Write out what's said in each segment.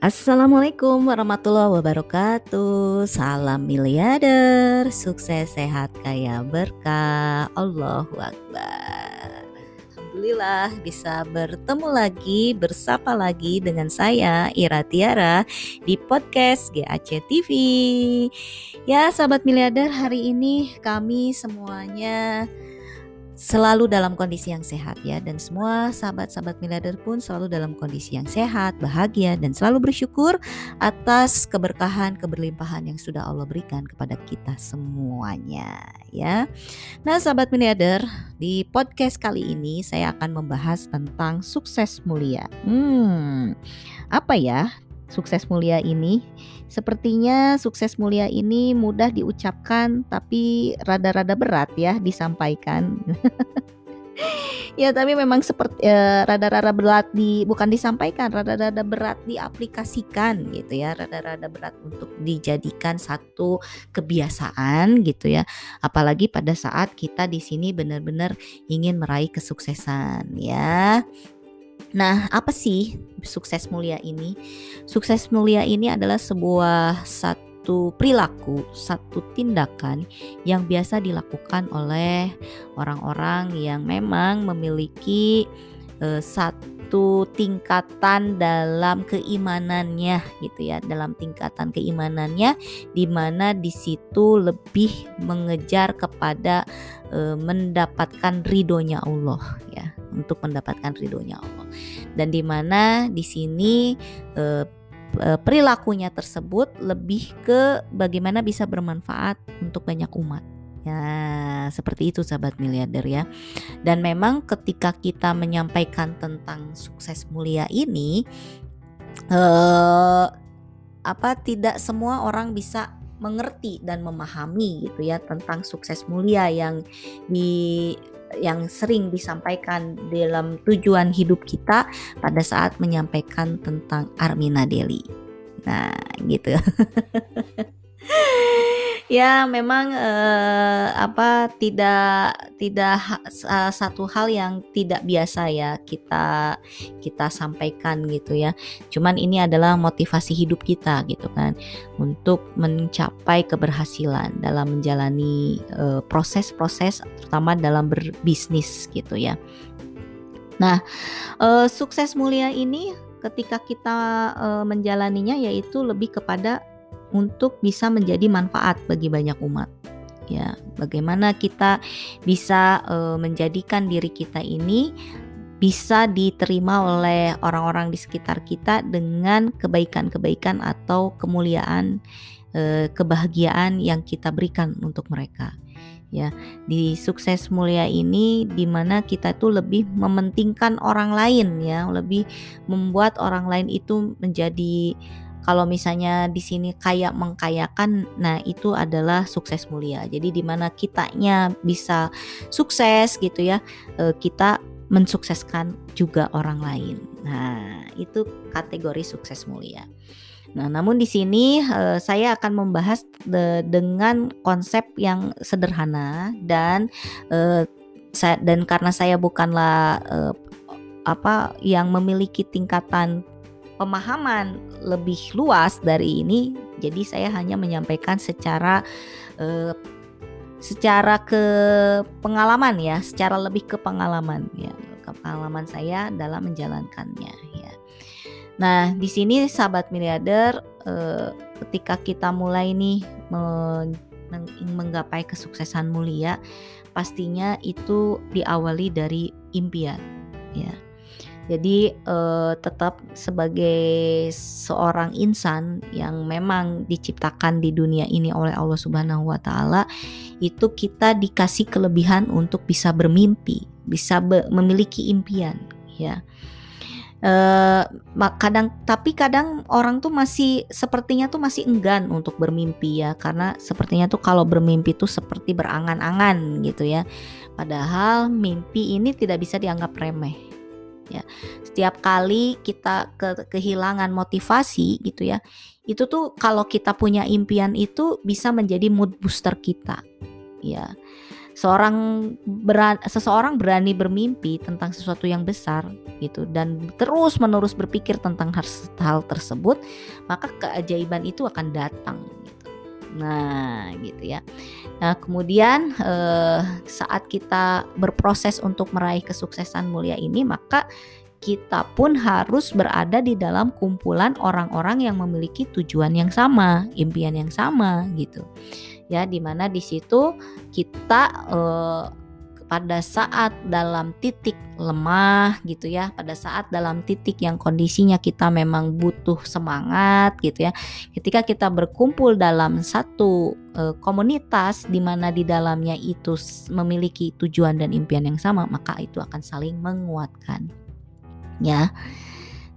Assalamualaikum warahmatullahi wabarakatuh. Salam miliarder. Sukses, sehat, kaya, berkah. Allahu Akbar. Alhamdulillah bisa bertemu lagi Bersapa lagi dengan saya Ira Tiara Di podcast GAC TV Ya sahabat miliarder hari ini kami semuanya selalu dalam kondisi yang sehat ya dan semua sahabat-sahabat miliarder pun selalu dalam kondisi yang sehat, bahagia dan selalu bersyukur atas keberkahan, keberlimpahan yang sudah Allah berikan kepada kita semuanya ya. Nah, sahabat miliarder, di podcast kali ini saya akan membahas tentang sukses mulia. Hmm. Apa ya sukses mulia ini. Sepertinya sukses mulia ini mudah diucapkan tapi rada-rada berat ya disampaikan. ya tapi memang seperti rada rada-rada berat di bukan disampaikan, rada-rada berat diaplikasikan gitu ya, rada-rada berat untuk dijadikan satu kebiasaan gitu ya. Apalagi pada saat kita di sini benar-benar ingin meraih kesuksesan ya. Nah, apa sih sukses mulia ini? Sukses mulia ini adalah sebuah satu perilaku, satu tindakan yang biasa dilakukan oleh orang-orang yang memang memiliki uh, satu tingkatan dalam keimanannya gitu ya, dalam tingkatan keimanannya di mana di situ lebih mengejar kepada uh, mendapatkan ridhonya Allah ya untuk mendapatkan ridhonya Allah. Dan di mana di sini eh, perilakunya tersebut lebih ke bagaimana bisa bermanfaat untuk banyak umat. Ya, seperti itu sahabat miliarder ya. Dan memang ketika kita menyampaikan tentang sukses mulia ini eh apa tidak semua orang bisa mengerti dan memahami gitu ya tentang sukses mulia yang di yang sering disampaikan dalam tujuan hidup kita pada saat menyampaikan tentang Armina Deli. Nah, gitu. ya memang eh, apa tidak tidak uh, satu hal yang tidak biasa ya kita kita sampaikan gitu ya. Cuman ini adalah motivasi hidup kita gitu kan untuk mencapai keberhasilan dalam menjalani eh, proses-proses uh, terutama dalam berbisnis gitu ya. Nah uh, sukses mulia ini ketika kita uh, menjalaninya yaitu lebih kepada untuk bisa menjadi manfaat bagi banyak umat. Ya, bagaimana kita bisa uh, menjadikan diri kita ini bisa diterima oleh orang-orang di sekitar kita dengan kebaikan-kebaikan atau kemuliaan, uh, kebahagiaan yang kita berikan untuk mereka. Ya, di sukses mulia ini di mana kita tuh lebih mementingkan orang lain ya, lebih membuat orang lain itu menjadi kalau misalnya di sini kayak mengkayakan, nah itu adalah sukses mulia. Jadi di mana kitanya bisa sukses gitu ya, eh, kita mensukseskan juga orang lain. Nah, itu kategori sukses mulia. Nah, namun di sini uh, saya akan membahas de dengan konsep yang sederhana dan saya, dan karena saya bukanlah apa yang memiliki tingkatan pemahaman lebih luas dari ini, jadi saya hanya menyampaikan secara uh, secara ke pengalaman ya, secara lebih ke pengalaman ya, ke pengalaman saya dalam menjalankannya ya. Nah, di sini sahabat miliarder uh, ketika kita mulai nih men menggapai kesuksesan mulia, pastinya itu diawali dari impian ya jadi uh, tetap sebagai seorang insan yang memang diciptakan di dunia ini oleh Allah Subhanahu wa taala itu kita dikasih kelebihan untuk bisa bermimpi, bisa be memiliki impian ya. Uh, kadang tapi kadang orang tuh masih sepertinya tuh masih enggan untuk bermimpi ya. Karena sepertinya tuh kalau bermimpi tuh seperti berangan-angan gitu ya. Padahal mimpi ini tidak bisa dianggap remeh ya setiap kali kita ke kehilangan motivasi gitu ya itu tuh kalau kita punya impian itu bisa menjadi mood booster kita ya seorang beran, seseorang berani bermimpi tentang sesuatu yang besar gitu dan terus menerus berpikir tentang hal tersebut maka keajaiban itu akan datang gitu. Nah gitu ya nah kemudian eh, saat kita berproses untuk meraih kesuksesan mulia ini maka kita pun harus berada di dalam kumpulan orang-orang yang memiliki tujuan yang sama, impian yang sama gitu. Ya, di mana di situ kita eh, pada saat dalam titik lemah gitu ya, pada saat dalam titik yang kondisinya kita memang butuh semangat gitu ya. Ketika kita berkumpul dalam satu e, komunitas di mana di dalamnya itu memiliki tujuan dan impian yang sama, maka itu akan saling menguatkan ya.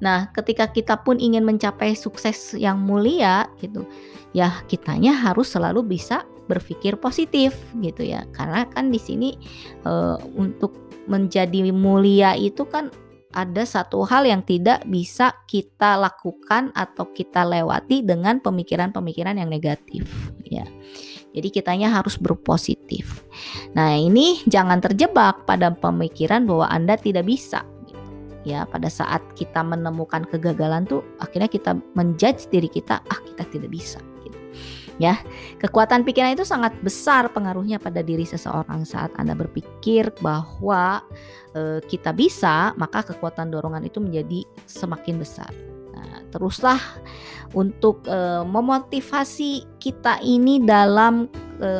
Nah, ketika kita pun ingin mencapai sukses yang mulia gitu, ya kitanya harus selalu bisa berpikir positif gitu ya. Karena kan di sini e, untuk menjadi mulia itu kan ada satu hal yang tidak bisa kita lakukan atau kita lewati dengan pemikiran-pemikiran yang negatif ya. Jadi kitanya harus berpositif. Nah, ini jangan terjebak pada pemikiran bahwa Anda tidak bisa ya pada saat kita menemukan kegagalan tuh akhirnya kita menjudge diri kita ah kita tidak bisa gitu. Ya. Kekuatan pikiran itu sangat besar pengaruhnya pada diri seseorang saat anda berpikir bahwa e, kita bisa maka kekuatan dorongan itu menjadi semakin besar. Nah, teruslah untuk e, memotivasi kita ini dalam e,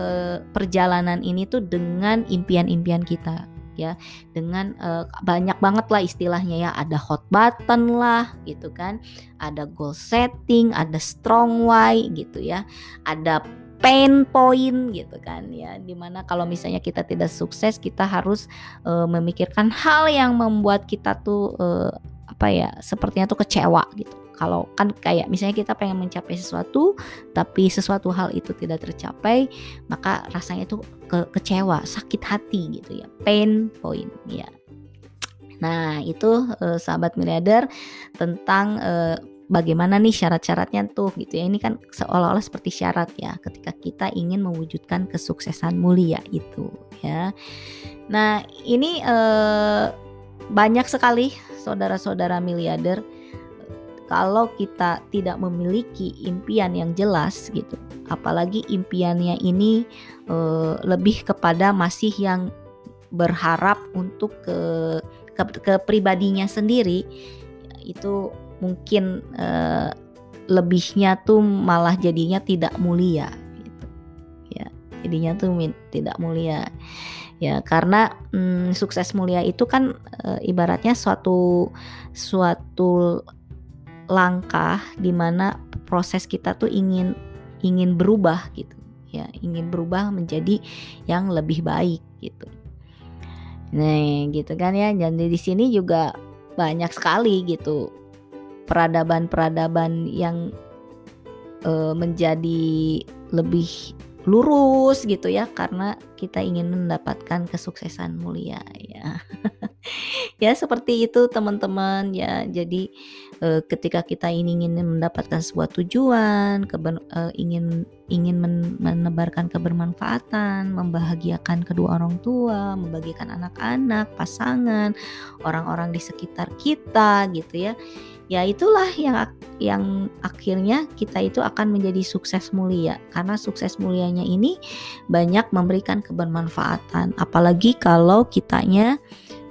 perjalanan ini tuh dengan impian-impian kita ya dengan uh, banyak banget lah istilahnya ya ada hot button lah gitu kan ada goal setting ada strong why gitu ya ada pain point gitu kan ya di mana kalau misalnya kita tidak sukses kita harus uh, memikirkan hal yang membuat kita tuh uh, apa ya sepertinya tuh kecewa gitu kalau kan kayak misalnya kita pengen mencapai sesuatu tapi sesuatu hal itu tidak tercapai maka rasanya itu ke kecewa sakit hati gitu ya. Pain point ya. Nah itu eh, sahabat miliarder tentang eh, bagaimana nih syarat-syaratnya tuh gitu ya. Ini kan seolah-olah seperti syarat ya ketika kita ingin mewujudkan kesuksesan mulia itu ya. Nah ini eh, banyak sekali saudara-saudara miliarder kalau kita tidak memiliki impian yang jelas gitu. Apalagi impiannya ini e, lebih kepada masih yang berharap untuk ke ke, ke pribadinya sendiri itu mungkin e, lebihnya tuh malah jadinya tidak mulia gitu. Ya jadinya tuh tidak mulia. Ya karena mm, sukses mulia itu kan e, ibaratnya suatu suatu langkah di mana proses kita tuh ingin ingin berubah gitu. Ya ingin berubah menjadi yang lebih baik gitu. Nah gitu kan ya. Jadi di sini juga banyak sekali gitu peradaban-peradaban yang uh, menjadi lebih lurus gitu ya karena kita ingin mendapatkan kesuksesan mulia ya. Ya seperti itu teman-teman ya. Jadi e, ketika kita ingin mendapatkan sebuah tujuan e, ingin ingin men, menebarkan kebermanfaatan membahagiakan kedua orang tua membagikan anak-anak pasangan orang-orang di sekitar kita gitu ya. Ya itulah yang yang akhirnya kita itu akan menjadi sukses mulia. Karena sukses mulianya ini banyak memberikan kebermanfaatan. Apalagi kalau kitanya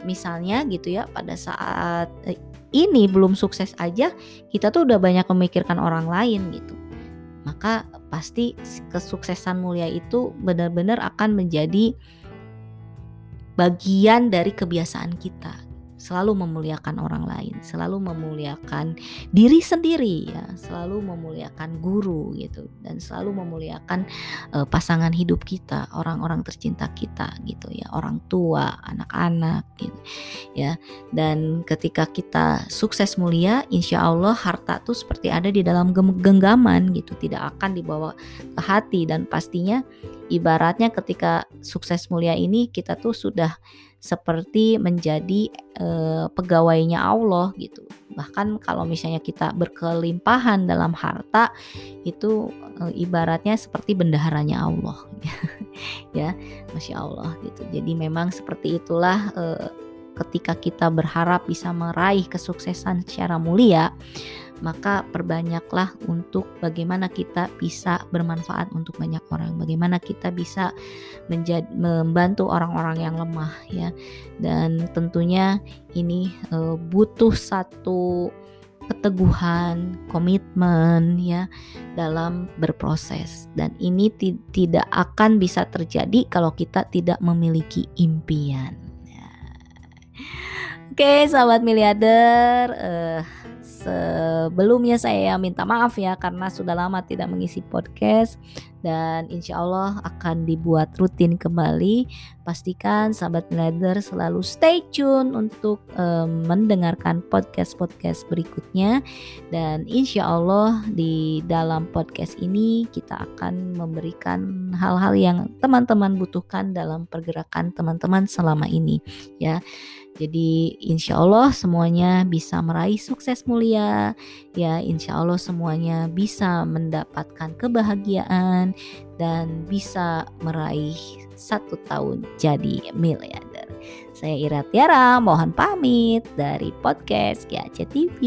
misalnya gitu ya pada saat eh, ini belum sukses aja kita tuh udah banyak memikirkan orang lain gitu. Maka pasti kesuksesan mulia itu benar-benar akan menjadi bagian dari kebiasaan kita selalu memuliakan orang lain, selalu memuliakan diri sendiri ya, selalu memuliakan guru gitu. Dan selalu memuliakan uh, pasangan hidup kita, orang-orang tercinta kita gitu ya, orang tua, anak-anak gitu ya. Dan ketika kita sukses mulia, insya Allah harta tuh seperti ada di dalam genggaman gitu, tidak akan dibawa ke hati. Dan pastinya ibaratnya ketika sukses mulia ini kita tuh sudah seperti menjadi e, pegawainya Allah gitu. Bahkan kalau misalnya kita berkelimpahan dalam harta itu e, ibaratnya seperti bendaharanya Allah. ya, Masya Allah gitu. Jadi memang seperti itulah e, ketika kita berharap bisa meraih kesuksesan secara mulia maka perbanyaklah untuk bagaimana kita bisa bermanfaat untuk banyak orang, bagaimana kita bisa menjadi, membantu orang-orang yang lemah ya. Dan tentunya ini e, butuh satu keteguhan, komitmen ya dalam berproses dan ini tidak akan bisa terjadi kalau kita tidak memiliki impian. Ya. Oke, sahabat miliarder, uh, sebelumnya saya minta maaf ya karena sudah lama tidak mengisi podcast dan insya Allah akan dibuat rutin kembali. Pastikan sahabat Glider selalu stay tune untuk um, mendengarkan podcast-podcast berikutnya dan insya Allah di dalam podcast ini kita akan memberikan hal-hal yang teman-teman butuhkan dalam pergerakan teman-teman selama ini ya. Jadi insya Allah semuanya bisa meraih sukses mulia ya insya Allah semuanya bisa mendapatkan kebahagiaan dan bisa meraih satu tahun jadi miliarder. Saya Ira Tiara, mohon pamit dari podcast GAC TV.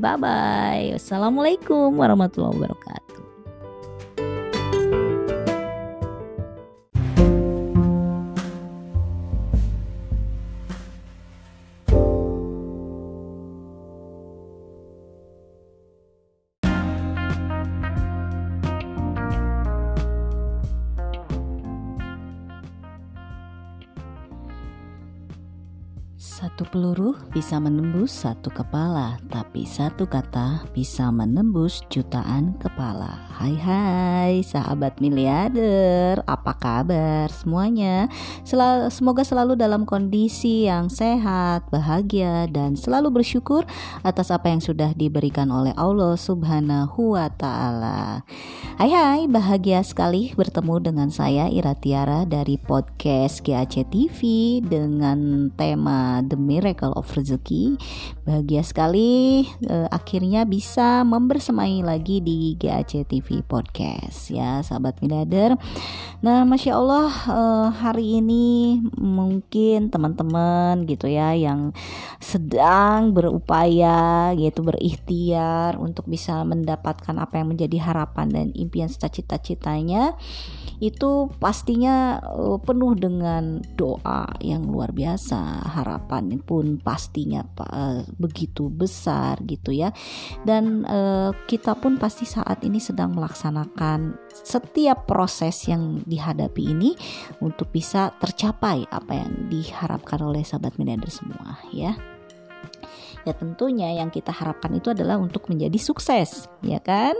Bye bye. Wassalamualaikum warahmatullahi wabarakatuh. Satu peluru bisa menembus satu kepala, tapi satu kata bisa menembus jutaan kepala. Hai hai sahabat miliarder, apa kabar semuanya? Semoga selalu dalam kondisi yang sehat, bahagia, dan selalu bersyukur atas apa yang sudah diberikan oleh Allah subhanahu wa ta'ala. Hai hai, bahagia sekali bertemu dengan saya Ira Tiara dari podcast GAC TV dengan tema The Miracle of Rezeki. Bahagia sekali uh, akhirnya bisa membersamai lagi di GAC TV Podcast ya sahabat miliarder. Nah, masya Allah uh, hari ini mungkin teman-teman gitu ya yang sedang berupaya gitu berikhtiar untuk bisa mendapatkan apa yang menjadi harapan dan impian cita-citanya itu pastinya uh, penuh dengan doa yang luar biasa. Harapan pun pastinya uh, begitu besar gitu ya. Dan uh, kita pun pasti saat ini sedang melaksanakan setiap proses yang dihadapi ini untuk bisa tercapai apa yang diharapkan oleh sahabat miliarder semua ya ya tentunya yang kita harapkan itu adalah untuk menjadi sukses ya kan?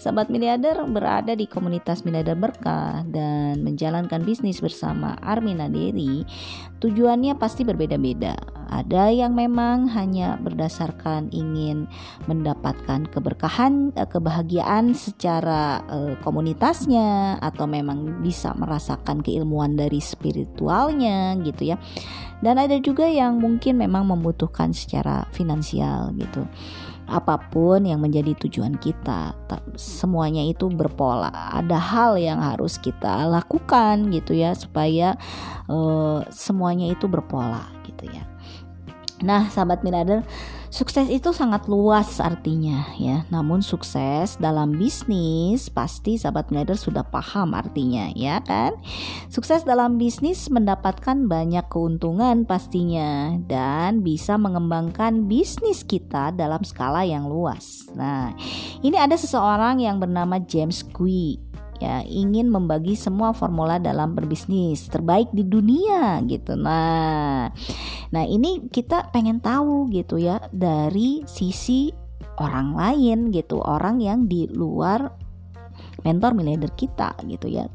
Sahabat miliarder berada di komunitas miliarder berkah dan menjalankan bisnis bersama Armina Deri tujuannya pasti berbeda-beda. Ada yang memang hanya berdasarkan ingin mendapatkan keberkahan eh, kebahagiaan secara uh, komunitasnya atau memang bisa merasakan keilmuan dari spiritualnya gitu ya. Dan ada juga yang mungkin memang membutuhkan secara finansial gitu. Apa pun yang menjadi tujuan kita semuanya itu berpola. Ada hal yang harus kita lakukan gitu ya supaya uh, semuanya itu berpola gitu ya nah sahabat miliarder Sukses itu sangat luas artinya ya. Namun sukses dalam bisnis pasti sahabat miliarder sudah paham artinya ya kan. Sukses dalam bisnis mendapatkan banyak keuntungan pastinya dan bisa mengembangkan bisnis kita dalam skala yang luas. Nah, ini ada seseorang yang bernama James Kui ya ingin membagi semua formula dalam berbisnis terbaik di dunia gitu. Nah, nah ini kita pengen tahu gitu ya dari sisi orang lain gitu, orang yang di luar mentor miliarder kita gitu ya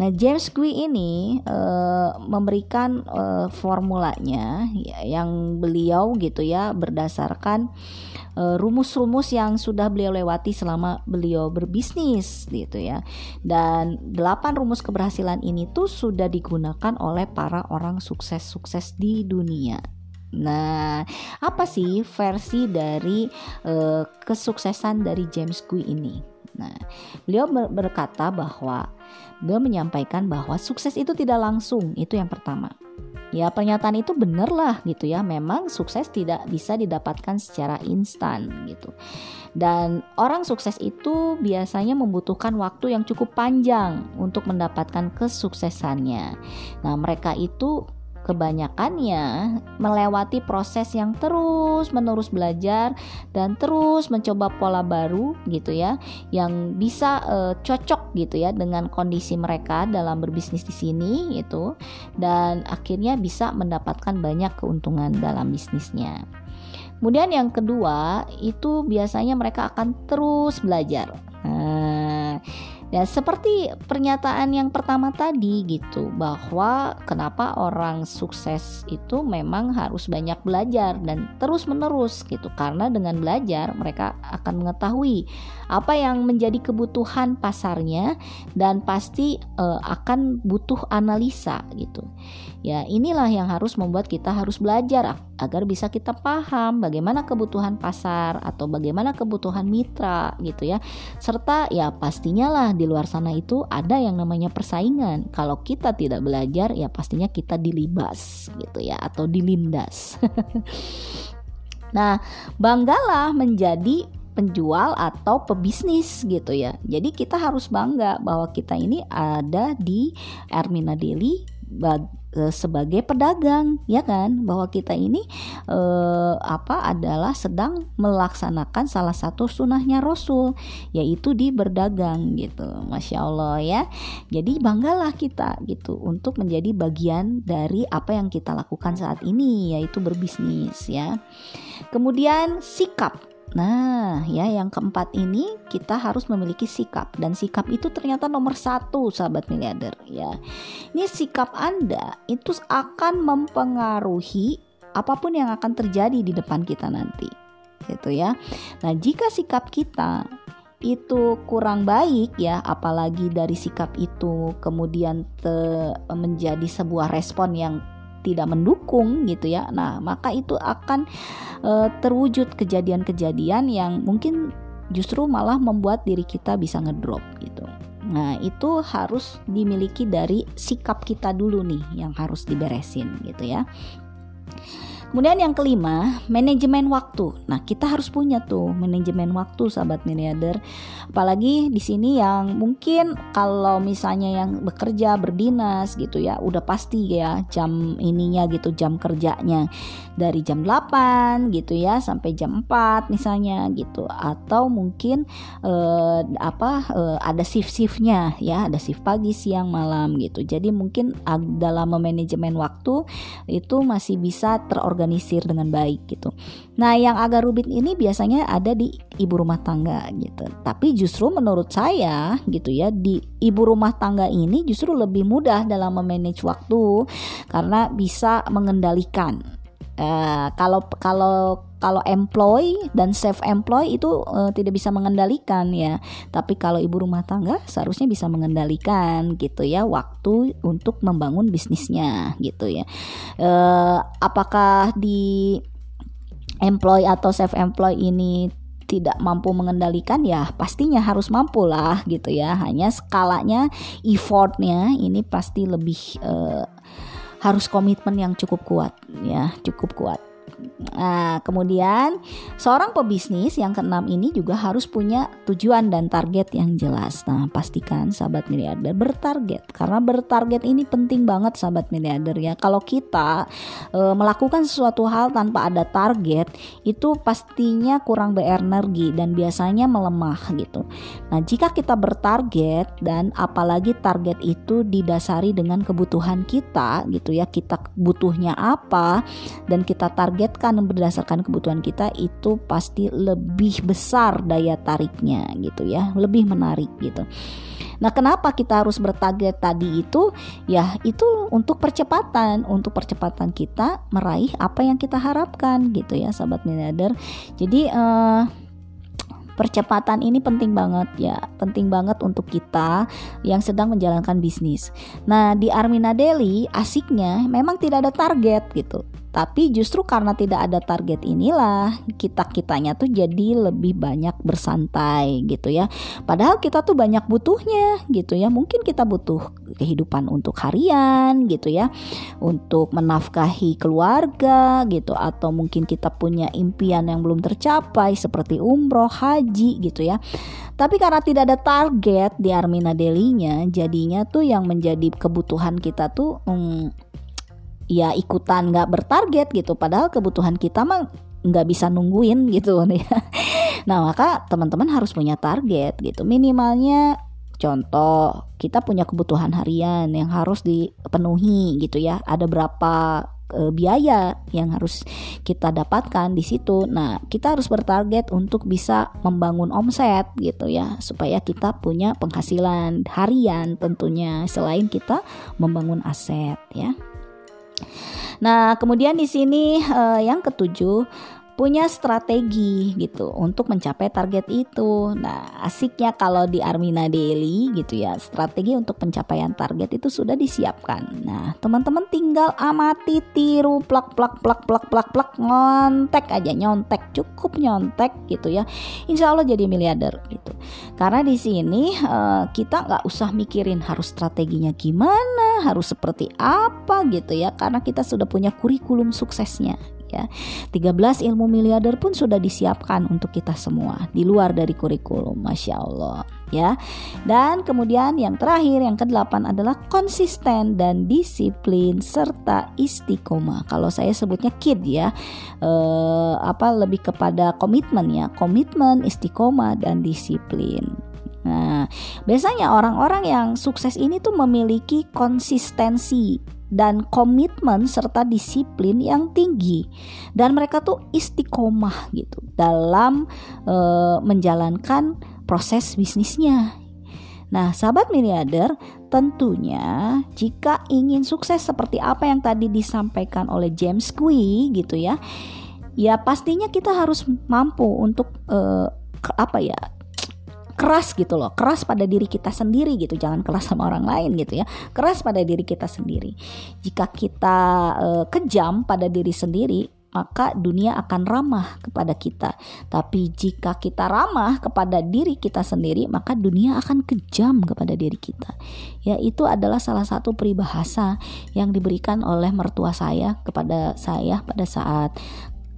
Nah, James Gui ini uh, memberikan uh, formulanya ya, yang beliau gitu ya berdasarkan Eh, rumus-rumus yang sudah beliau lewati selama beliau berbisnis gitu ya. Dan delapan rumus keberhasilan ini tuh sudah digunakan oleh para orang sukses-sukses di dunia. Nah, apa sih versi dari uh, kesuksesan dari James Gui ini? Nah, beliau berkata bahwa beliau menyampaikan bahwa sukses itu tidak langsung, itu yang pertama. Ya pernyataan itu benar lah gitu ya. Memang sukses tidak bisa didapatkan secara instan gitu. Dan orang sukses itu biasanya membutuhkan waktu yang cukup panjang untuk mendapatkan kesuksesannya. Nah mereka itu kebanyakannya melewati proses yang terus menerus belajar dan terus mencoba pola baru gitu ya yang bisa uh, cocok gitu ya dengan kondisi mereka dalam berbisnis di sini itu dan akhirnya bisa mendapatkan banyak keuntungan dalam bisnisnya. Kemudian yang kedua itu biasanya mereka akan terus belajar. Nah, Ya seperti pernyataan yang pertama tadi gitu bahwa kenapa orang sukses itu memang harus banyak belajar dan terus menerus gitu karena dengan belajar mereka akan mengetahui apa yang menjadi kebutuhan pasarnya dan pasti uh, akan butuh analisa gitu. Ya, inilah yang harus membuat kita harus belajar agar bisa kita paham bagaimana kebutuhan pasar atau bagaimana kebutuhan mitra gitu ya. Serta ya pastinya lah di luar sana itu ada yang namanya persaingan. Kalau kita tidak belajar ya pastinya kita dilibas gitu ya atau dilindas. nah, banggalah menjadi penjual atau pebisnis gitu ya. Jadi kita harus bangga bahwa kita ini ada di Ermina Deli sebagai pedagang ya kan? Bahwa kita ini eh, apa adalah sedang melaksanakan salah satu sunnahnya Rasul yaitu di berdagang gitu. Masya Allah ya. Jadi banggalah kita gitu untuk menjadi bagian dari apa yang kita lakukan saat ini yaitu berbisnis ya. Kemudian sikap Nah, ya yang keempat ini kita harus memiliki sikap dan sikap itu ternyata nomor satu, sahabat miliarder. Ya, ini sikap Anda itu akan mempengaruhi apa pun yang akan terjadi di depan kita nanti, gitu ya. Nah, jika sikap kita itu kurang baik ya apalagi dari sikap itu kemudian te, menjadi sebuah respon yang tidak mendukung gitu ya. Nah, maka itu akan uh, terwujud kejadian-kejadian yang mungkin justru malah membuat diri kita bisa ngedrop gitu. Nah, itu harus dimiliki dari sikap kita dulu nih yang harus diberesin gitu ya. Kemudian yang kelima, manajemen waktu. Nah, kita harus punya tuh manajemen waktu sahabat miliarder. Apalagi di sini yang mungkin kalau misalnya yang bekerja berdinas gitu ya, udah pasti ya jam ininya gitu, jam kerjanya dari jam 8 gitu ya sampai jam 4 misalnya gitu. Atau mungkin eh, apa eh, ada shift-shiftnya ya, ada shift pagi, siang, malam gitu. Jadi mungkin dalam manajemen waktu itu masih bisa terorganisasi terorganisir dengan baik gitu. Nah, yang agak rumit ini biasanya ada di ibu rumah tangga gitu. Tapi justru menurut saya gitu ya di ibu rumah tangga ini justru lebih mudah dalam memanage waktu karena bisa mengendalikan. Uh, kalau kalau kalau employ dan self employ itu uh, tidak bisa mengendalikan ya. Tapi kalau ibu rumah tangga seharusnya bisa mengendalikan gitu ya waktu untuk membangun bisnisnya gitu ya. Uh, apakah di employ atau self employ ini tidak mampu mengendalikan ya pastinya harus mampu lah gitu ya hanya skalanya effortnya ini pasti lebih uh, harus komitmen yang cukup kuat. Ya cukup kuat Nah, kemudian seorang pebisnis yang keenam ini juga harus punya tujuan dan target yang jelas. Nah, pastikan sahabat miliarder bertarget karena bertarget ini penting banget sahabat miliarder ya. Kalau kita e, melakukan sesuatu hal tanpa ada target, itu pastinya kurang berenergi dan biasanya melemah gitu. Nah, jika kita bertarget dan apalagi target itu didasari dengan kebutuhan kita gitu ya, kita butuhnya apa dan kita target targetkan berdasarkan kebutuhan kita itu pasti lebih besar daya tariknya gitu ya lebih menarik gitu Nah, kenapa kita harus bertarget tadi itu? Ya, itu untuk percepatan, untuk percepatan kita meraih apa yang kita harapkan gitu ya, sahabat miliarder. Jadi uh, percepatan ini penting banget ya, penting banget untuk kita yang sedang menjalankan bisnis. Nah, di Armina Daily asiknya memang tidak ada target gitu. Tapi justru karena tidak ada target inilah kita-kitanya tuh jadi lebih banyak bersantai gitu ya. Padahal kita tuh banyak butuhnya gitu ya. Mungkin kita butuh kehidupan untuk harian gitu ya. Untuk menafkahi keluarga gitu atau mungkin kita punya impian yang belum tercapai seperti umroh, haji gitu ya. Tapi karena tidak ada target di Armina Delinya, jadinya tuh yang menjadi kebutuhan kita tuh hmm, ya ikutan nggak bertarget gitu. Padahal kebutuhan kita mah nggak bisa nungguin gitu ya. Nah maka teman-teman harus punya target gitu. Minimalnya contoh kita punya kebutuhan harian yang harus dipenuhi gitu ya. Ada berapa e, biaya yang harus kita dapatkan di situ. Nah, kita harus bertarget untuk bisa membangun omset gitu ya, supaya kita punya penghasilan harian tentunya selain kita membangun aset ya. Nah, kemudian di sini uh, yang ketujuh punya strategi gitu untuk mencapai target itu. Nah, asiknya kalau di Armina Daily gitu ya, strategi untuk pencapaian target itu sudah disiapkan. Nah, teman-teman tinggal amati, tiru, plak plak plak plak plak plak ngontek aja nyontek, cukup nyontek gitu ya. Insya Allah jadi miliarder gitu. Karena di sini uh, kita nggak usah mikirin harus strateginya gimana, harus seperti apa gitu ya, karena kita sudah punya kurikulum suksesnya ya. 13 ilmu miliarder pun sudah disiapkan untuk kita semua di luar dari kurikulum, masya Allah ya. Dan kemudian yang terakhir yang kedelapan adalah konsisten dan disiplin serta istiqomah. Kalau saya sebutnya KID ya, eh, apa lebih kepada komitmen ya, komitmen, istiqomah dan disiplin. Nah, biasanya orang-orang yang sukses ini tuh memiliki konsistensi dan komitmen serta disiplin yang tinggi dan mereka tuh istiqomah gitu dalam e, menjalankan proses bisnisnya. Nah, sahabat miliarder, tentunya jika ingin sukses seperti apa yang tadi disampaikan oleh James Kui gitu ya, ya pastinya kita harus mampu untuk e, apa ya keras gitu loh keras pada diri kita sendiri gitu jangan keras sama orang lain gitu ya keras pada diri kita sendiri jika kita uh, kejam pada diri sendiri maka dunia akan ramah kepada kita. Tapi jika kita ramah kepada diri kita sendiri, maka dunia akan kejam kepada diri kita. Ya, itu adalah salah satu peribahasa yang diberikan oleh mertua saya kepada saya pada saat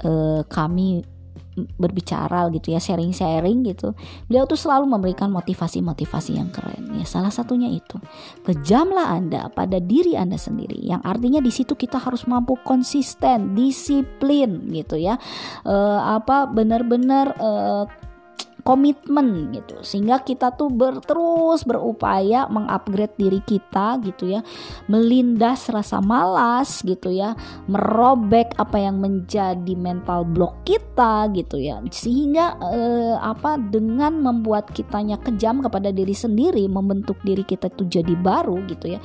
uh, kami berbicara gitu ya sharing-sharing gitu. Beliau tuh selalu memberikan motivasi-motivasi yang keren ya. Salah satunya itu kejamlah anda pada diri anda sendiri. Yang artinya di situ kita harus mampu konsisten disiplin gitu ya. E, apa benar-benar e, komitmen gitu. Sehingga kita tuh ber, terus berupaya mengupgrade diri kita gitu ya. Melindas rasa malas gitu ya. Merobek apa yang menjadi mental block kita gitu ya. Sehingga eh, apa dengan membuat kitanya kejam kepada diri sendiri membentuk diri kita tuh jadi baru gitu ya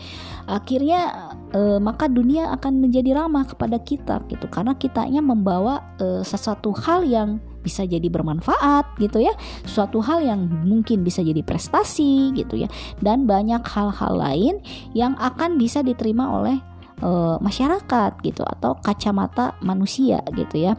akhirnya eh, maka dunia akan menjadi ramah kepada kita gitu. Karena kitanya membawa eh, sesuatu hal yang bisa jadi bermanfaat gitu ya. Suatu hal yang mungkin bisa jadi prestasi gitu ya. Dan banyak hal-hal lain yang akan bisa diterima oleh uh, masyarakat gitu atau kacamata manusia gitu ya.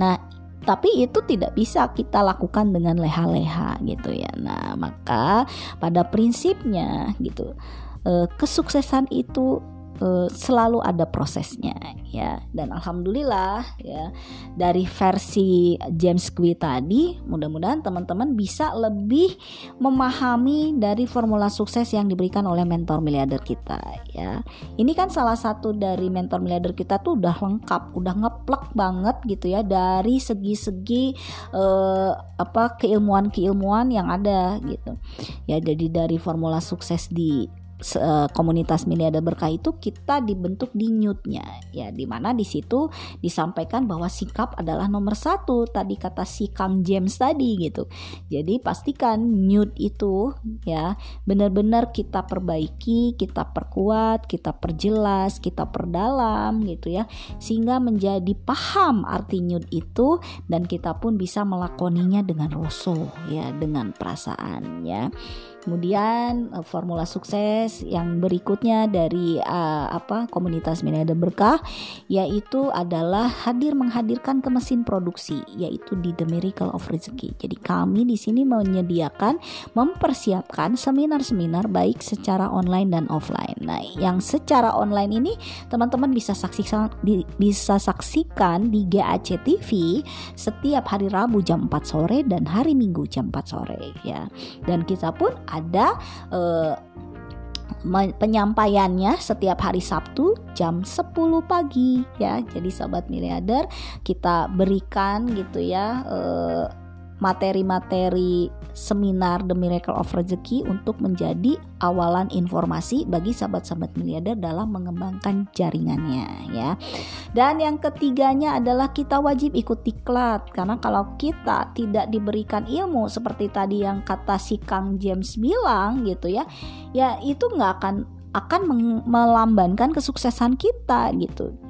Nah tapi itu tidak bisa kita lakukan dengan leha-leha gitu ya. Nah, maka pada prinsipnya gitu, eh, kesuksesan itu uh, selalu ada prosesnya ya. Dan alhamdulillah ya dari versi James Quick tadi mudah-mudahan teman-teman bisa lebih memahami dari formula sukses yang diberikan oleh mentor miliarder kita ya. Ini kan salah satu dari mentor miliarder kita tuh udah lengkap udah ngeplek banget gitu ya dari segi-segi uh, apa keilmuan-keilmuan yang ada gitu. Ya jadi dari formula sukses di Eh, komunitas miliarder berkah itu kita dibentuk di newtnya ya di mana di situ disampaikan bahwa sikap adalah nomor satu. Tadi kata si Kang James tadi gitu. Jadi pastikan newt itu ya benar-benar kita perbaiki kita perkuat kita perjelas kita perdalam gitu ya. Sehingga menjadi paham arti newt itu dan kita pun bisa melakoninya dengan rosso ya dengan perasaan ya Kemudian uh, formula sukses yang berikutnya dari uh, apa komunitas miliarder berkah yaitu adalah hadir menghadirkan ke mesin produksi yaitu di The Miracle of Rezeki. Jadi kami di sini menyediakan mempersiapkan seminar-seminar baik secara online dan offline. Nah, yang secara online ini teman-teman bisa saksikan di, bisa saksikan di GAC TV setiap hari Rabu jam 4 sore dan hari Minggu jam 4 sore ya. Dan kita pun ada uh, penyampaiannya setiap hari Sabtu jam 10 pagi ya. Jadi sobat miliarder kita berikan gitu ya uh, materi-materi seminar The Miracle of Rezeki untuk menjadi awalan informasi bagi sahabat-sahabat miliarder dalam mengembangkan jaringannya ya. Dan yang ketiganya adalah kita wajib ikut diklat karena kalau kita tidak diberikan ilmu seperti tadi yang kata si Kang James bilang gitu ya, ya itu nggak akan akan melambankan kesuksesan kita gitu.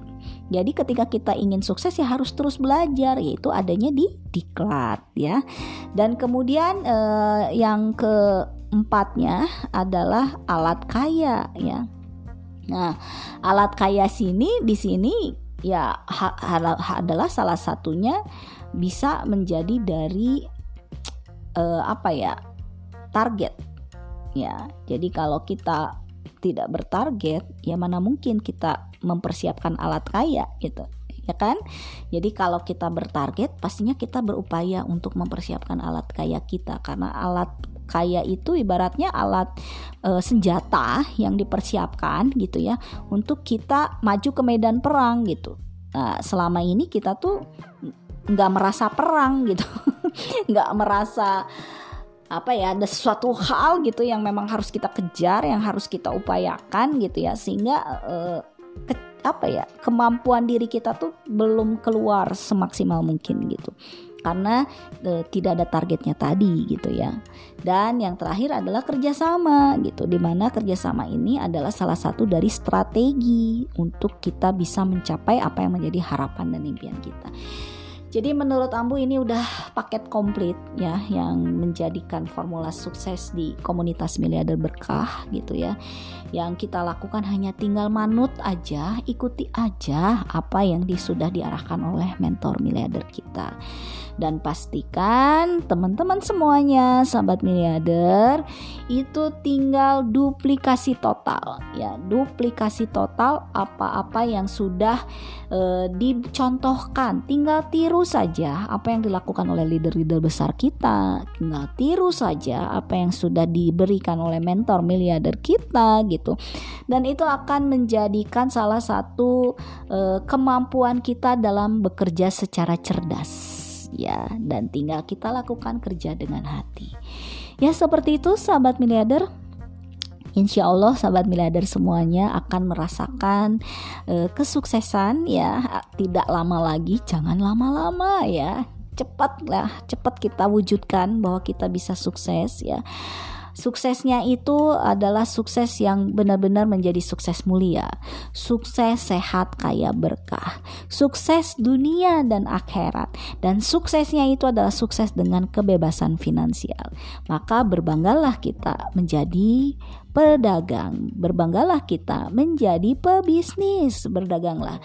Jadi ketika kita ingin sukses ya harus terus belajar yaitu adanya di diklat ya. Dan kemudian eh, yang keempatnya adalah alat kaya ya. Nah, alat kaya sini di sini ya ha, ha, adalah salah satunya bisa menjadi dari eh, apa ya? target. Ya. Jadi kalau kita tidak bertarget, ya mana mungkin kita mempersiapkan alat kaya gitu ya kan? Jadi kalau kita bertarget pastinya kita berupaya untuk mempersiapkan alat kaya kita karena alat kaya itu ibaratnya alat e, senjata yang dipersiapkan gitu ya untuk kita maju ke medan perang gitu. Nah, selama ini kita tuh nggak merasa perang gitu, nggak merasa apa ya ada sesuatu hal gitu yang memang harus kita kejar, yang harus kita upayakan gitu ya. Sehingga e, ke, apa ya kemampuan diri kita tuh belum keluar semaksimal mungkin gitu. Karena e, tidak ada targetnya tadi gitu ya. Dan yang terakhir adalah kerjasama gitu di mana kerjasama ini adalah salah satu dari strategi untuk kita bisa mencapai apa yang menjadi harapan dan impian kita jadi menurut Ambu ini udah paket komplit ya yang menjadikan formula sukses di komunitas miliarder berkah gitu ya. Yang kita lakukan hanya tinggal manut aja, ikuti aja apa yang sudah diarahkan oleh mentor miliarder kita. Dan pastikan teman-teman semuanya sahabat miliarder itu tinggal duplikasi total ya. Duplikasi total apa-apa yang sudah e, dicontohkan. Tinggal tiru saja apa yang dilakukan oleh leader-leader besar kita tinggal tiru saja apa yang sudah diberikan oleh mentor miliarder kita gitu dan itu akan menjadikan salah satu e, kemampuan kita dalam bekerja secara cerdas ya dan tinggal kita lakukan kerja dengan hati. Ya seperti itu sahabat miliarder. Insya Allah sahabat miliarder semuanya akan merasakan uh, kesuksesan ya. Tidak lama lagi jangan lama-lama ya. Cepat lah cepat kita wujudkan bahwa kita bisa sukses ya. Suksesnya itu adalah sukses yang benar-benar menjadi sukses mulia, sukses sehat kaya berkah, sukses dunia dan akhirat, dan suksesnya itu adalah sukses dengan kebebasan finansial. Maka berbanggalah kita menjadi pedagang, berbanggalah kita menjadi pebisnis, berdaganglah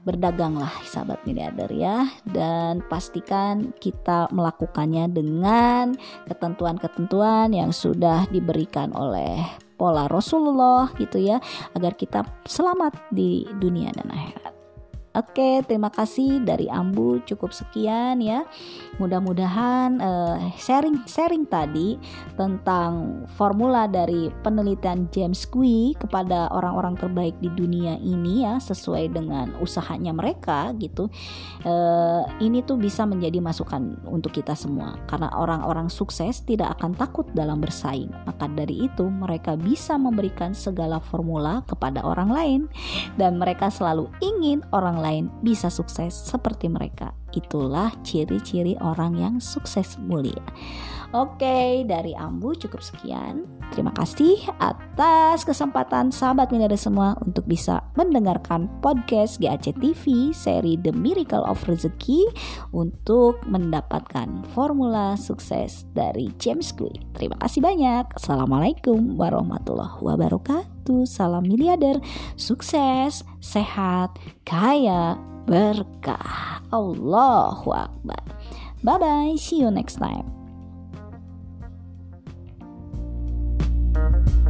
berdaganglah sahabat miliarder ya dan pastikan kita melakukannya dengan ketentuan-ketentuan yang sudah diberikan oleh pola Rasulullah gitu ya agar kita selamat di dunia dan akhirat. Oke, terima kasih dari Ambu cukup sekian ya. Mudah-mudahan sharing sharing-sharing tadi tentang formula dari penelitian James Cui kepada orang-orang terbaik di dunia ini ya sesuai dengan usahanya mereka gitu. Uh, ini tuh bisa menjadi masukan untuk kita semua karena orang-orang sukses tidak akan takut dalam bersaing. Maka dari itu mereka bisa memberikan segala formula kepada orang lain dan mereka selalu ingin orang lain bisa sukses seperti mereka. Itulah ciri-ciri orang yang sukses mulia. Oke, dari Ambu cukup sekian. Terima kasih atas kesempatan sahabat militer semua untuk bisa mendengarkan podcast GAC TV seri The Miracle of Rezeki untuk mendapatkan formula sukses dari James Clear. Terima kasih banyak. Assalamualaikum warahmatullahi wabarakatuh. Salam miliarder, sukses, sehat, kaya, berkah. Allahu Akbar. Bye bye. See you next time. Bye.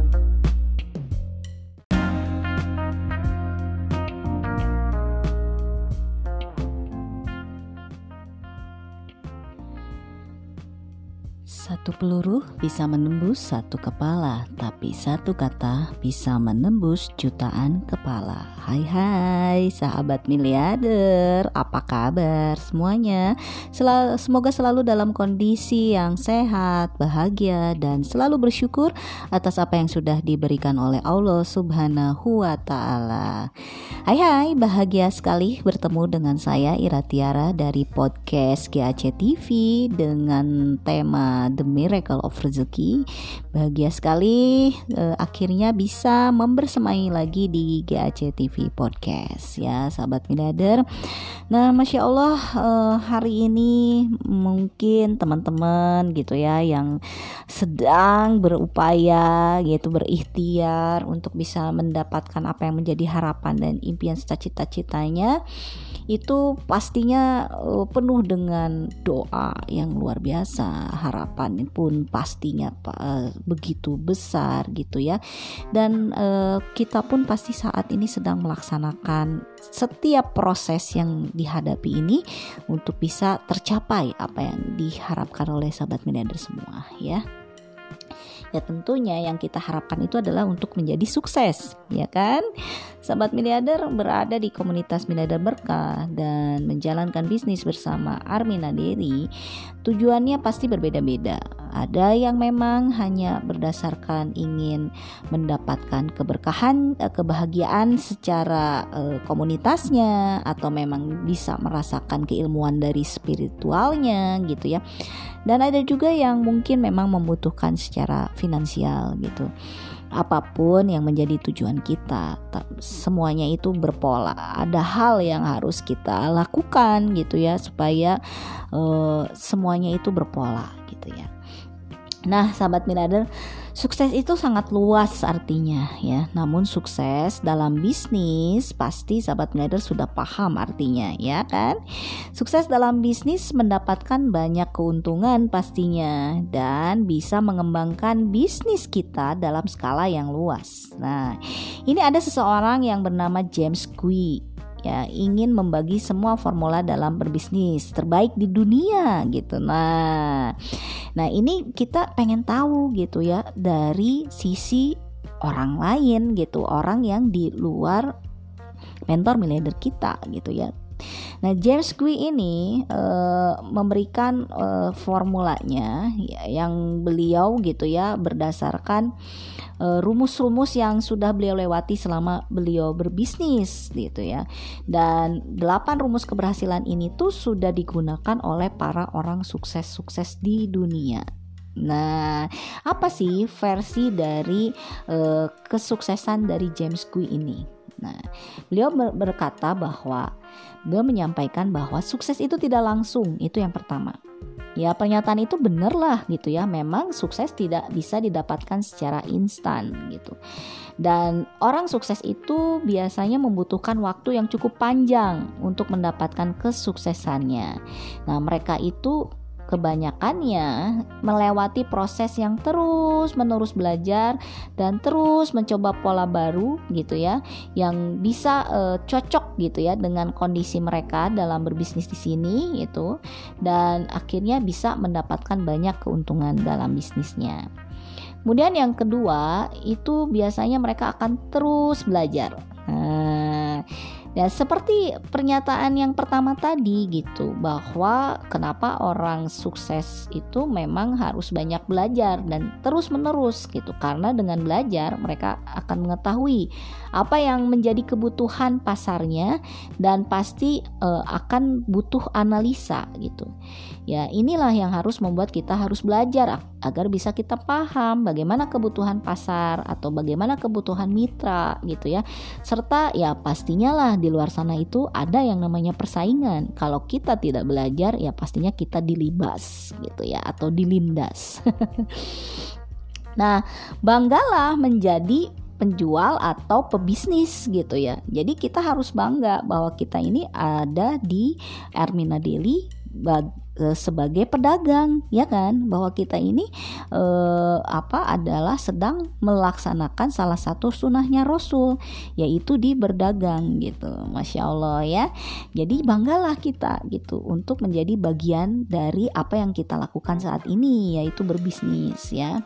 Satu peluru bisa menembus satu kepala, tapi satu kata bisa menembus jutaan kepala. Hai hai sahabat miliarder, apa kabar semuanya? Semoga selalu dalam kondisi yang sehat, bahagia, dan selalu bersyukur atas apa yang sudah diberikan oleh Allah subhanahu wa ta'ala. Hai hai, bahagia sekali bertemu dengan saya Ira Tiara dari podcast GAC TV dengan tema The miracle of rezeki. Bahagia sekali uh, akhirnya bisa membersamai lagi di GAC TV Podcast ya sahabat miliarder. Nah, masya Allah uh, hari ini mungkin teman-teman gitu ya yang sedang berupaya yaitu berikhtiar untuk bisa mendapatkan apa yang menjadi harapan dan impian cita-citanya itu pastinya uh, penuh dengan doa yang luar biasa harapan pun pastinya uh, begitu besar gitu ya. Dan uh, kita pun pasti saat ini sedang melaksanakan setiap proses yang dihadapi ini untuk bisa tercapai apa yang diharapkan oleh sahabat miliarder semua ya. Ya tentunya yang kita harapkan itu adalah untuk menjadi sukses ya kan? Sahabat miliarder berada di komunitas miliarder berkah dan menjalankan bisnis bersama Armina Deri tujuannya pasti berbeda-beda. Ada yang memang hanya berdasarkan ingin mendapatkan keberkahan eh, kebahagiaan secara uh, komunitasnya atau memang bisa merasakan keilmuan dari spiritualnya gitu ya. Dan ada juga yang mungkin memang membutuhkan secara finansial gitu apa pun yang menjadi tujuan kita semuanya itu berpola. Ada hal yang harus kita lakukan gitu ya supaya uh, semuanya itu berpola gitu ya. Nah, sahabat miliarder, sukses itu sangat luas artinya ya. Namun sukses dalam bisnis pasti sahabat miliarder sudah paham artinya ya kan? Sukses dalam bisnis mendapatkan banyak keuntungan pastinya dan bisa mengembangkan bisnis kita dalam skala yang luas. Nah, ini ada seseorang yang bernama James Cui ya ingin membagi semua formula dalam berbisnis terbaik di dunia gitu. Nah, nah ini kita pengen tahu gitu ya dari sisi orang lain gitu, orang yang di luar mentor miliarder kita gitu ya. Nah, James Cui ini uh, memberikan uh, formulanya ya, yang beliau gitu ya berdasarkan Eh, rumus-rumus yang sudah beliau lewati selama beliau berbisnis gitu ya. Dan delapan rumus keberhasilan ini tuh sudah digunakan oleh para orang sukses-sukses di dunia. Nah, apa sih versi dari uh, kesuksesan dari James Cui ini? Nah, beliau berkata bahwa beliau menyampaikan bahwa sukses itu tidak langsung, itu yang pertama. Ya pernyataan itu benar lah gitu ya. Memang sukses tidak bisa didapatkan secara instan gitu. Dan orang sukses itu biasanya membutuhkan waktu yang cukup panjang untuk mendapatkan kesuksesannya. Nah mereka itu kebanyakannya melewati proses yang terus menerus belajar dan terus mencoba pola baru gitu ya yang bisa uh, cocok gitu ya dengan kondisi mereka dalam berbisnis di sini itu dan akhirnya bisa mendapatkan banyak keuntungan dalam bisnisnya. Kemudian yang kedua itu biasanya mereka akan terus belajar. Nah, Ya seperti pernyataan yang pertama tadi gitu bahwa kenapa orang sukses itu memang harus banyak belajar dan terus menerus gitu karena dengan belajar mereka akan mengetahui apa yang menjadi kebutuhan pasarnya dan pasti uh, akan butuh analisa gitu. Ya inilah yang harus membuat kita harus belajar agar bisa kita paham bagaimana kebutuhan pasar atau bagaimana kebutuhan mitra gitu ya. Serta ya pastinya lah di luar sana itu ada yang namanya persaingan. Kalau kita tidak belajar ya pastinya kita dilibas gitu ya atau dilindas. nah, banggalah menjadi penjual atau pebisnis gitu ya. Jadi kita harus bangga bahwa kita ini ada di Ermina Deli E, sebagai pedagang ya kan? Bahwa kita ini eh, apa adalah sedang melaksanakan salah satu sunnahnya Rasul yaitu di berdagang gitu. Masya Allah ya. Jadi banggalah kita gitu untuk menjadi bagian dari apa yang kita lakukan saat ini yaitu berbisnis ya.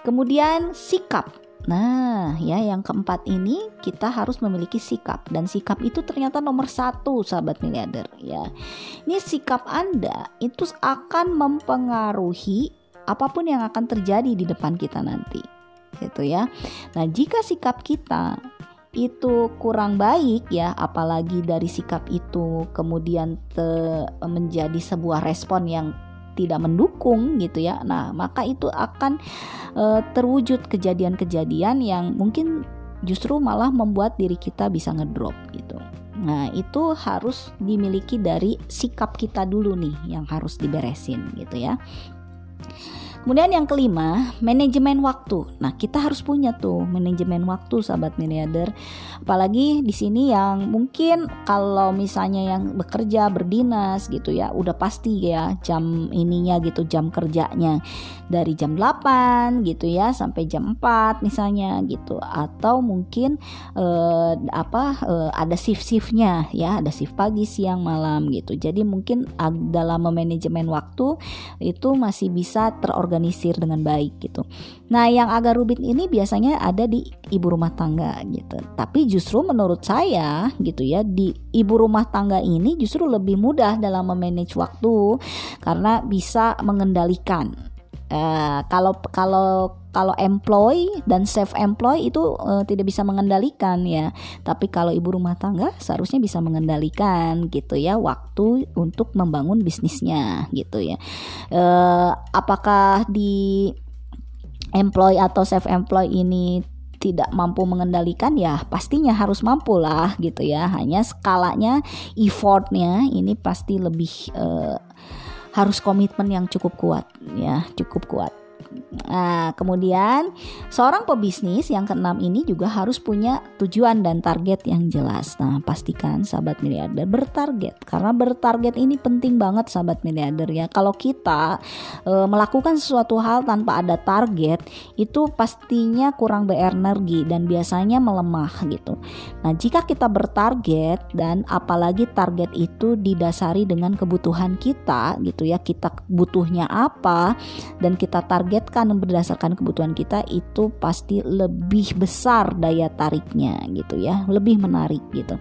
Kemudian sikap Nah, ya yang keempat ini kita harus memiliki sikap dan sikap itu ternyata nomor satu, sahabat miliarder. Ya, ini sikap Anda itu akan mempengaruhi apa pun yang akan terjadi di depan kita nanti, gitu ya. Nah, jika sikap kita itu kurang baik ya, apalagi dari sikap itu kemudian menjadi sebuah respon yang tidak mendukung gitu ya. Nah, maka itu akan e, terwujud kejadian-kejadian yang mungkin justru malah membuat diri kita bisa ngedrop gitu. Nah, itu harus dimiliki dari sikap kita dulu nih yang harus diberesin gitu ya. Kemudian yang kelima, manajemen waktu. Nah, kita harus punya tuh manajemen waktu sahabat miliarder. Apalagi di sini yang mungkin kalau misalnya yang bekerja berdinas gitu ya, udah pasti ya jam ininya gitu, jam kerjanya dari jam 8 gitu ya sampai jam 4 misalnya gitu. Atau mungkin eh, apa eh, ada shift-shiftnya ya, ada shift pagi, siang, malam gitu. Jadi mungkin dalam manajemen waktu itu masih bisa terorganisasi terorganisir dengan baik gitu. Nah, yang agak rumit ini biasanya ada di ibu rumah tangga gitu. Tapi justru menurut saya gitu ya, di ibu rumah tangga ini justru lebih mudah dalam memanage waktu karena bisa mengendalikan Uh, kalau kalau kalau employ dan self employ itu uh, tidak bisa mengendalikan ya. Tapi kalau ibu rumah tangga seharusnya bisa mengendalikan gitu ya waktu untuk membangun bisnisnya gitu ya. Uh, apakah di employ atau self employ ini tidak mampu mengendalikan ya pastinya harus mampu lah gitu ya hanya skalanya effortnya ini pasti lebih uh, harus komitmen yang cukup kuat ya, cukup kuat. Nah, kemudian seorang pebisnis yang keenam ini juga harus punya tujuan dan target yang jelas. Nah, pastikan sahabat miliarder bertarget karena bertarget ini penting banget sahabat miliarder ya. Kalau kita e, melakukan sesuatu hal tanpa ada target, itu pastinya kurang berenergi dan biasanya melemah gitu. Nah, jika kita bertarget dan apalagi target itu didasari dengan kebutuhan kita gitu ya, kita butuhnya apa dan kita targetkan berdasarkan kebutuhan kita itu pasti lebih besar daya tariknya gitu ya, lebih menarik gitu.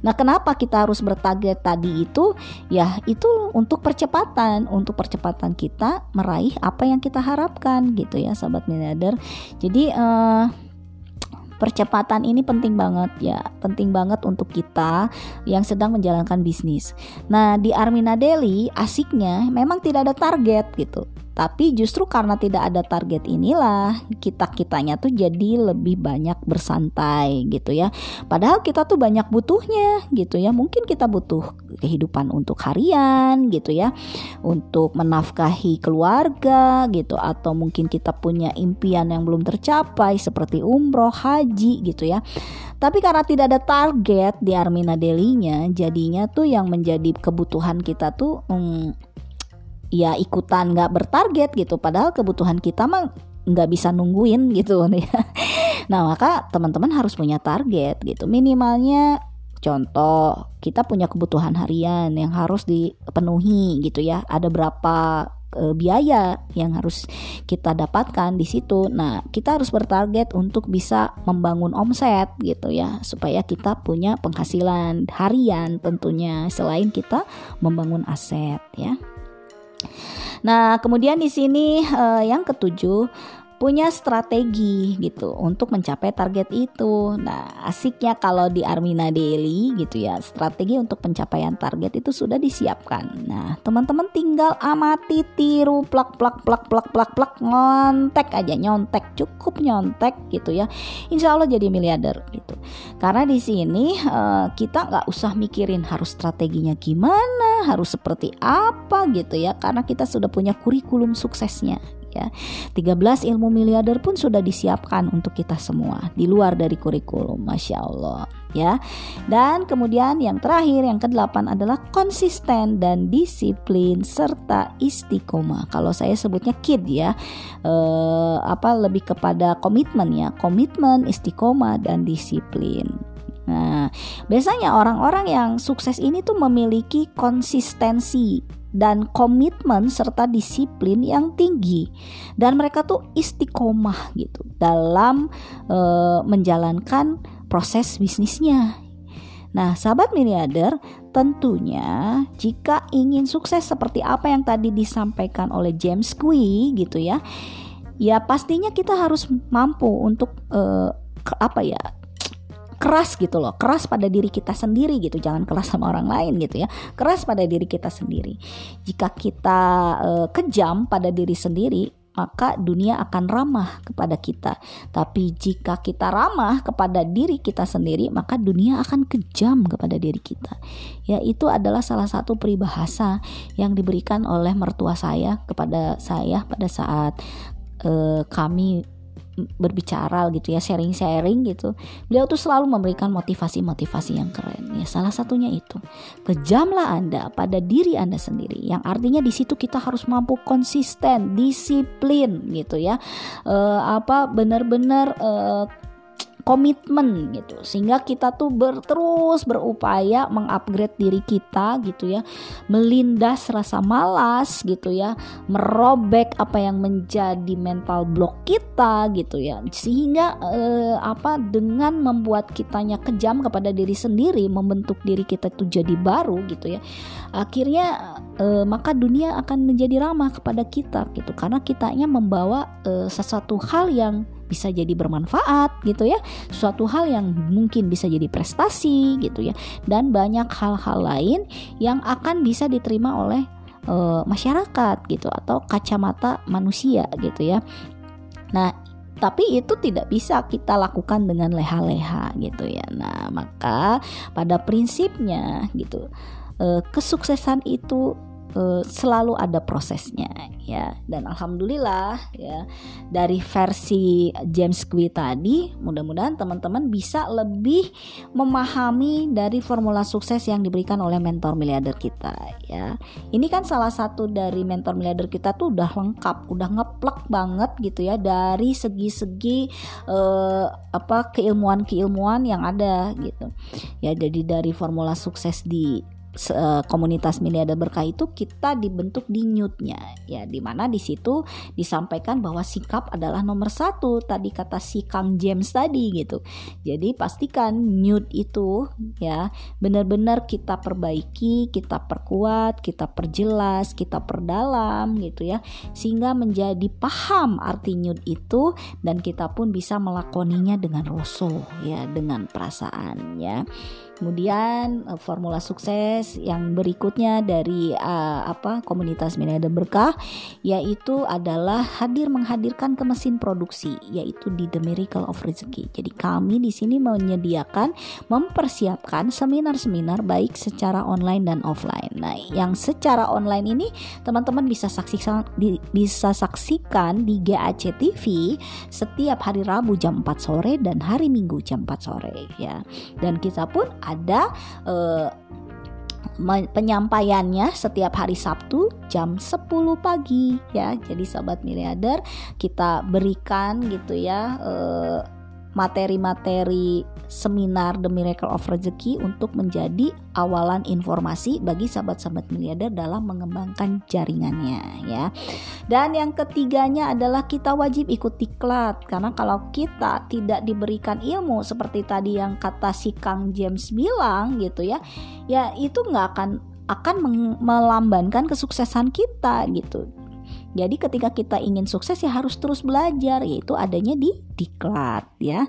Nah, kenapa kita harus bertarget tadi itu? Ya, itu untuk percepatan, untuk percepatan kita meraih apa yang kita harapkan gitu ya, sahabat miliarder. Jadi uh, percepatan ini penting banget ya, penting banget untuk kita yang sedang menjalankan bisnis. Nah, di Armina Deli asiknya memang tidak ada target gitu. Tapi justru karena tidak ada target inilah kita-kitanya tuh jadi lebih banyak bersantai gitu ya. Padahal kita tuh banyak butuhnya gitu ya. Mungkin kita butuh kehidupan untuk harian gitu ya. Untuk menafkahi keluarga gitu atau mungkin kita punya impian yang belum tercapai seperti umroh, haji gitu ya. Tapi karena tidak ada target di Armina Delinya, jadinya tuh yang menjadi kebutuhan kita tuh hmm, ya ikutan nggak bertarget gitu. Padahal kebutuhan kita mah nggak bisa nungguin gitu ya. Nah maka teman-teman harus punya target gitu. Minimalnya contoh kita punya kebutuhan harian yang harus dipenuhi gitu ya. Ada berapa e, biaya yang harus kita dapatkan di situ. Nah, kita harus bertarget untuk bisa membangun omset gitu ya, supaya kita punya penghasilan harian tentunya selain kita membangun aset ya. Nah, kemudian di sini uh, yang ketujuh punya strategi gitu untuk mencapai target itu. Nah, asiknya kalau di Armina Daily gitu ya, strategi untuk pencapaian target itu sudah disiapkan. Nah, teman-teman tinggal amati, tiru, plak plak plak plak plak plak nyontek aja nyontek, cukup nyontek gitu ya. Insya Allah jadi miliarder gitu. Karena di sini uh, kita nggak usah mikirin harus strateginya gimana, harus seperti apa gitu ya, karena kita sudah punya kurikulum suksesnya ya. 13 ilmu miliarder pun sudah disiapkan untuk kita semua di luar dari kurikulum, Masya Allah ya. Dan kemudian yang terakhir yang kedelapan adalah konsisten dan disiplin serta istiqomah. Kalau saya sebutnya KID ya, eh, apa lebih kepada komitmen ya, komitmen, istiqomah dan disiplin. Nah, biasanya orang-orang yang sukses ini tuh memiliki konsistensi dan komitmen serta disiplin yang tinggi dan mereka tuh istiqomah gitu dalam e, menjalankan proses bisnisnya. Nah, sahabat miliarder, tentunya jika ingin sukses seperti apa yang tadi disampaikan oleh James Kui gitu ya, ya pastinya kita harus mampu untuk e, apa ya keras gitu loh keras pada diri kita sendiri gitu jangan keras sama orang lain gitu ya keras pada diri kita sendiri jika kita uh, kejam pada diri sendiri maka dunia akan ramah kepada kita. Tapi jika kita ramah kepada diri kita sendiri, maka dunia akan kejam kepada diri kita. Ya, itu adalah salah satu peribahasa yang diberikan oleh mertua saya kepada saya pada saat uh, kami berbicara gitu ya sharing-sharing gitu. Beliau tuh selalu memberikan motivasi-motivasi yang keren ya. Salah satunya itu kejamlah anda pada diri anda sendiri. Yang artinya di situ kita harus mampu konsisten disiplin gitu ya. E, apa benar-benar e, komitmen gitu. Sehingga kita tuh ber, terus berupaya mengupgrade diri kita gitu ya. Melindas rasa malas gitu ya. Merobek apa yang menjadi mental block kita gitu ya. Sehingga eh, apa dengan membuat kitanya kejam kepada diri sendiri membentuk diri kita tuh jadi baru gitu ya akhirnya eh, maka dunia akan menjadi ramah kepada kita gitu. Karena kitanya membawa eh, sesuatu hal yang bisa jadi bermanfaat gitu ya. Suatu hal yang mungkin bisa jadi prestasi gitu ya. Dan banyak hal-hal lain yang akan bisa diterima oleh uh, masyarakat gitu atau kacamata manusia gitu ya. Nah tapi itu tidak bisa kita lakukan dengan leha-leha gitu ya. Nah, maka pada prinsipnya gitu, eh, kesuksesan itu uh, selalu ada prosesnya ya. Dan alhamdulillah ya dari versi James Quill tadi mudah-mudahan teman-teman bisa lebih memahami dari formula sukses yang diberikan oleh mentor miliarder kita ya. Ini kan salah satu dari mentor miliarder kita tuh udah lengkap udah ngeplek banget gitu ya dari segi-segi uh, apa keilmuan-keilmuan yang ada gitu. Ya jadi dari formula sukses di Eh, komunitas miliarder berkah itu kita dibentuk di newtnya ya di mana di situ disampaikan bahwa sikap adalah nomor satu. Tadi kata si Kang James tadi gitu. Jadi pastikan newt itu ya benar-benar kita perbaiki kita perkuat kita perjelas kita perdalam gitu ya. Sehingga menjadi paham arti newt itu dan kita pun bisa melakoninya dengan rosso ya dengan perasaan ya Kemudian uh, formula sukses yang berikutnya dari uh, apa komunitas Miliarder Berkah yaitu adalah hadir menghadirkan ke mesin produksi yaitu di The Miracle of Rezeki. Jadi kami di sini menyediakan mempersiapkan seminar-seminar baik secara online dan offline. Nah, yang secara online ini teman-teman bisa saksikan di, bisa saksikan di GAC TV setiap hari Rabu jam 4 sore dan hari Minggu jam 4 sore ya. Dan kita pun ada uh, penyampaiannya setiap hari Sabtu jam 10 pagi ya. Jadi sahabat miliarder kita berikan gitu ya eh, materi-materi seminar The Miracle of Rezeki untuk menjadi awalan informasi bagi sahabat-sahabat miliarder dalam mengembangkan jaringannya ya. Dan yang ketiganya adalah kita wajib ikut diklat karena kalau kita tidak diberikan ilmu seperti tadi yang kata si Kang James bilang gitu ya, ya itu nggak akan akan melambankan kesuksesan kita gitu. Jadi ketika kita ingin sukses ya harus terus belajar yaitu adanya di diklat ya.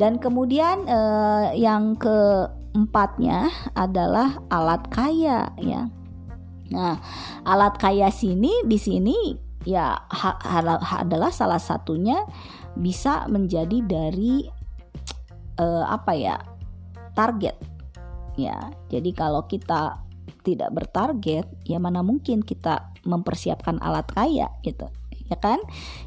Dan kemudian eh, yang keempatnya adalah alat kaya ya. Nah, alat kaya sini di sini ya ha, ha, adalah salah satunya bisa menjadi dari eh, apa ya? target ya. Jadi kalau kita tidak bertarget, ya mana mungkin kita mempersiapkan alat kaya gitu ya kan?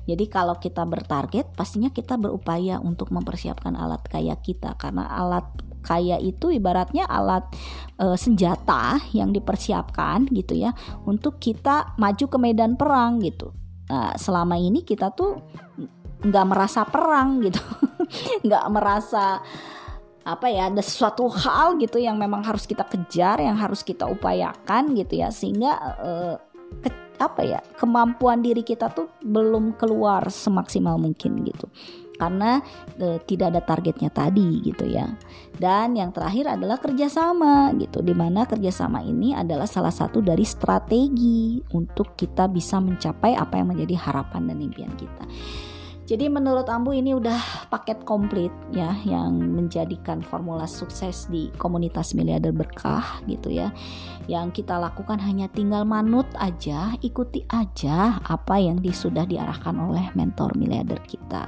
Jadi kalau kita bertarget pastinya kita berupaya untuk mempersiapkan alat kaya kita karena alat kaya itu ibaratnya alat e, senjata yang dipersiapkan gitu ya untuk kita maju ke medan perang gitu. Nah, selama ini kita tuh nggak merasa perang gitu, nggak merasa apa ya ada sesuatu hal gitu yang memang harus kita kejar yang harus kita upayakan gitu ya sehingga uh, ke, apa ya kemampuan diri kita tuh belum keluar semaksimal mungkin gitu. Karena e, tidak ada targetnya tadi gitu ya. Dan yang terakhir adalah kerjasama gitu di mana kerjasama ini adalah salah satu dari strategi untuk kita bisa mencapai apa yang menjadi harapan dan impian kita jadi menurut Ambu ini udah paket komplit ya yang menjadikan formula sukses di komunitas miliarder berkah gitu ya. Yang kita lakukan hanya tinggal manut aja, ikuti aja apa yang sudah diarahkan oleh mentor miliarder kita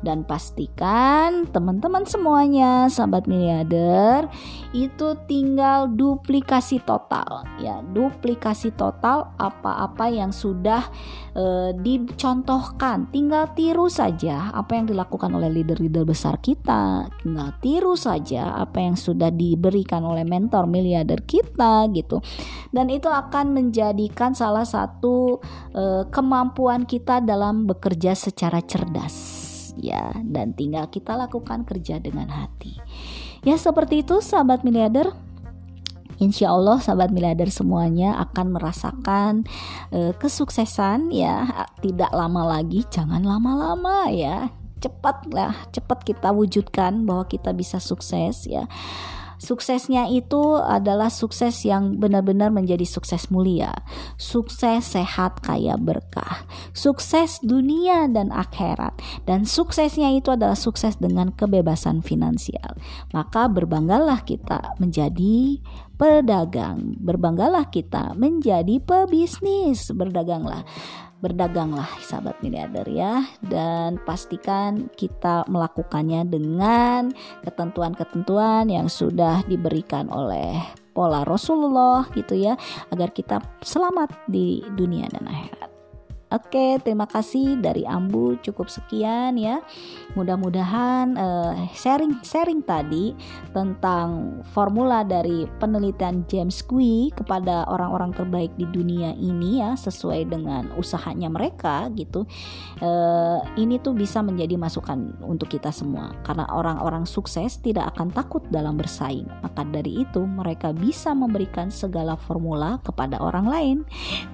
dan pastikan teman-teman semuanya sahabat miliarder itu tinggal duplikasi total. Ya duplikasi total apa-apa yang sudah e, dicontohkan. Tinggal tiru saja apa yang dilakukan oleh leader-leader besar kita. Tinggal tiru saja apa yang sudah diberikan oleh mentor miliarder kita gitu. Dan itu akan menjadikan salah satu e, kemampuan kita dalam bekerja secara cerdas ya dan tinggal kita lakukan kerja dengan hati. Ya seperti itu sahabat miliarder. Insya Allah sahabat miliarder semuanya akan merasakan uh, kesuksesan ya tidak lama lagi jangan lama-lama ya cepat lah cepat kita wujudkan bahwa kita bisa sukses ya Suksesnya itu adalah sukses yang benar-benar menjadi sukses mulia, sukses sehat kaya berkah, sukses dunia dan akhirat, dan suksesnya itu adalah sukses dengan kebebasan finansial. Maka berbanggalah kita menjadi pedagang, berbanggalah kita menjadi pebisnis, berdaganglah berdaganglah sahabat miliarder ya dan pastikan kita melakukannya dengan ketentuan-ketentuan yang sudah diberikan oleh pola Rasulullah gitu ya agar kita selamat di dunia dan akhirat. Oke, terima kasih dari Ambu cukup sekian ya. Mudah-mudahan sharing sharing-sharing tadi tentang formula dari penelitian James Quick kepada orang-orang terbaik di dunia ini ya sesuai dengan usahanya mereka gitu. Uh, ini tuh bisa menjadi masukan untuk kita semua karena orang-orang sukses tidak akan takut dalam bersaing. Maka dari itu mereka bisa memberikan segala formula kepada orang lain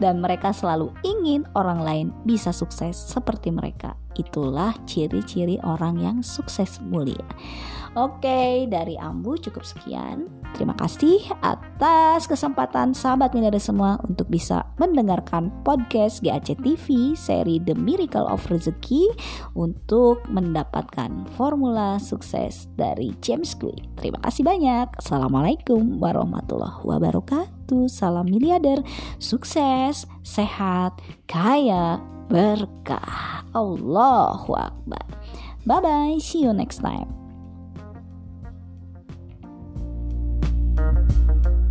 dan mereka selalu ingin orang lain bisa sukses seperti mereka. Itulah ciri-ciri orang yang sukses mulia. Oke, dari Ambu cukup sekian. Terima kasih atas kesempatan sahabat miliarder semua untuk bisa mendengarkan podcast GAC TV seri The Miracle of Rezeki untuk mendapatkan formula sukses dari James Clear. Terima kasih banyak. Assalamualaikum warahmatullahi wabarakatuh. Salam miliarder, sukses, sehat, kaya, berkah. Allahu Akbar. Bye bye. See you next time. Thank you.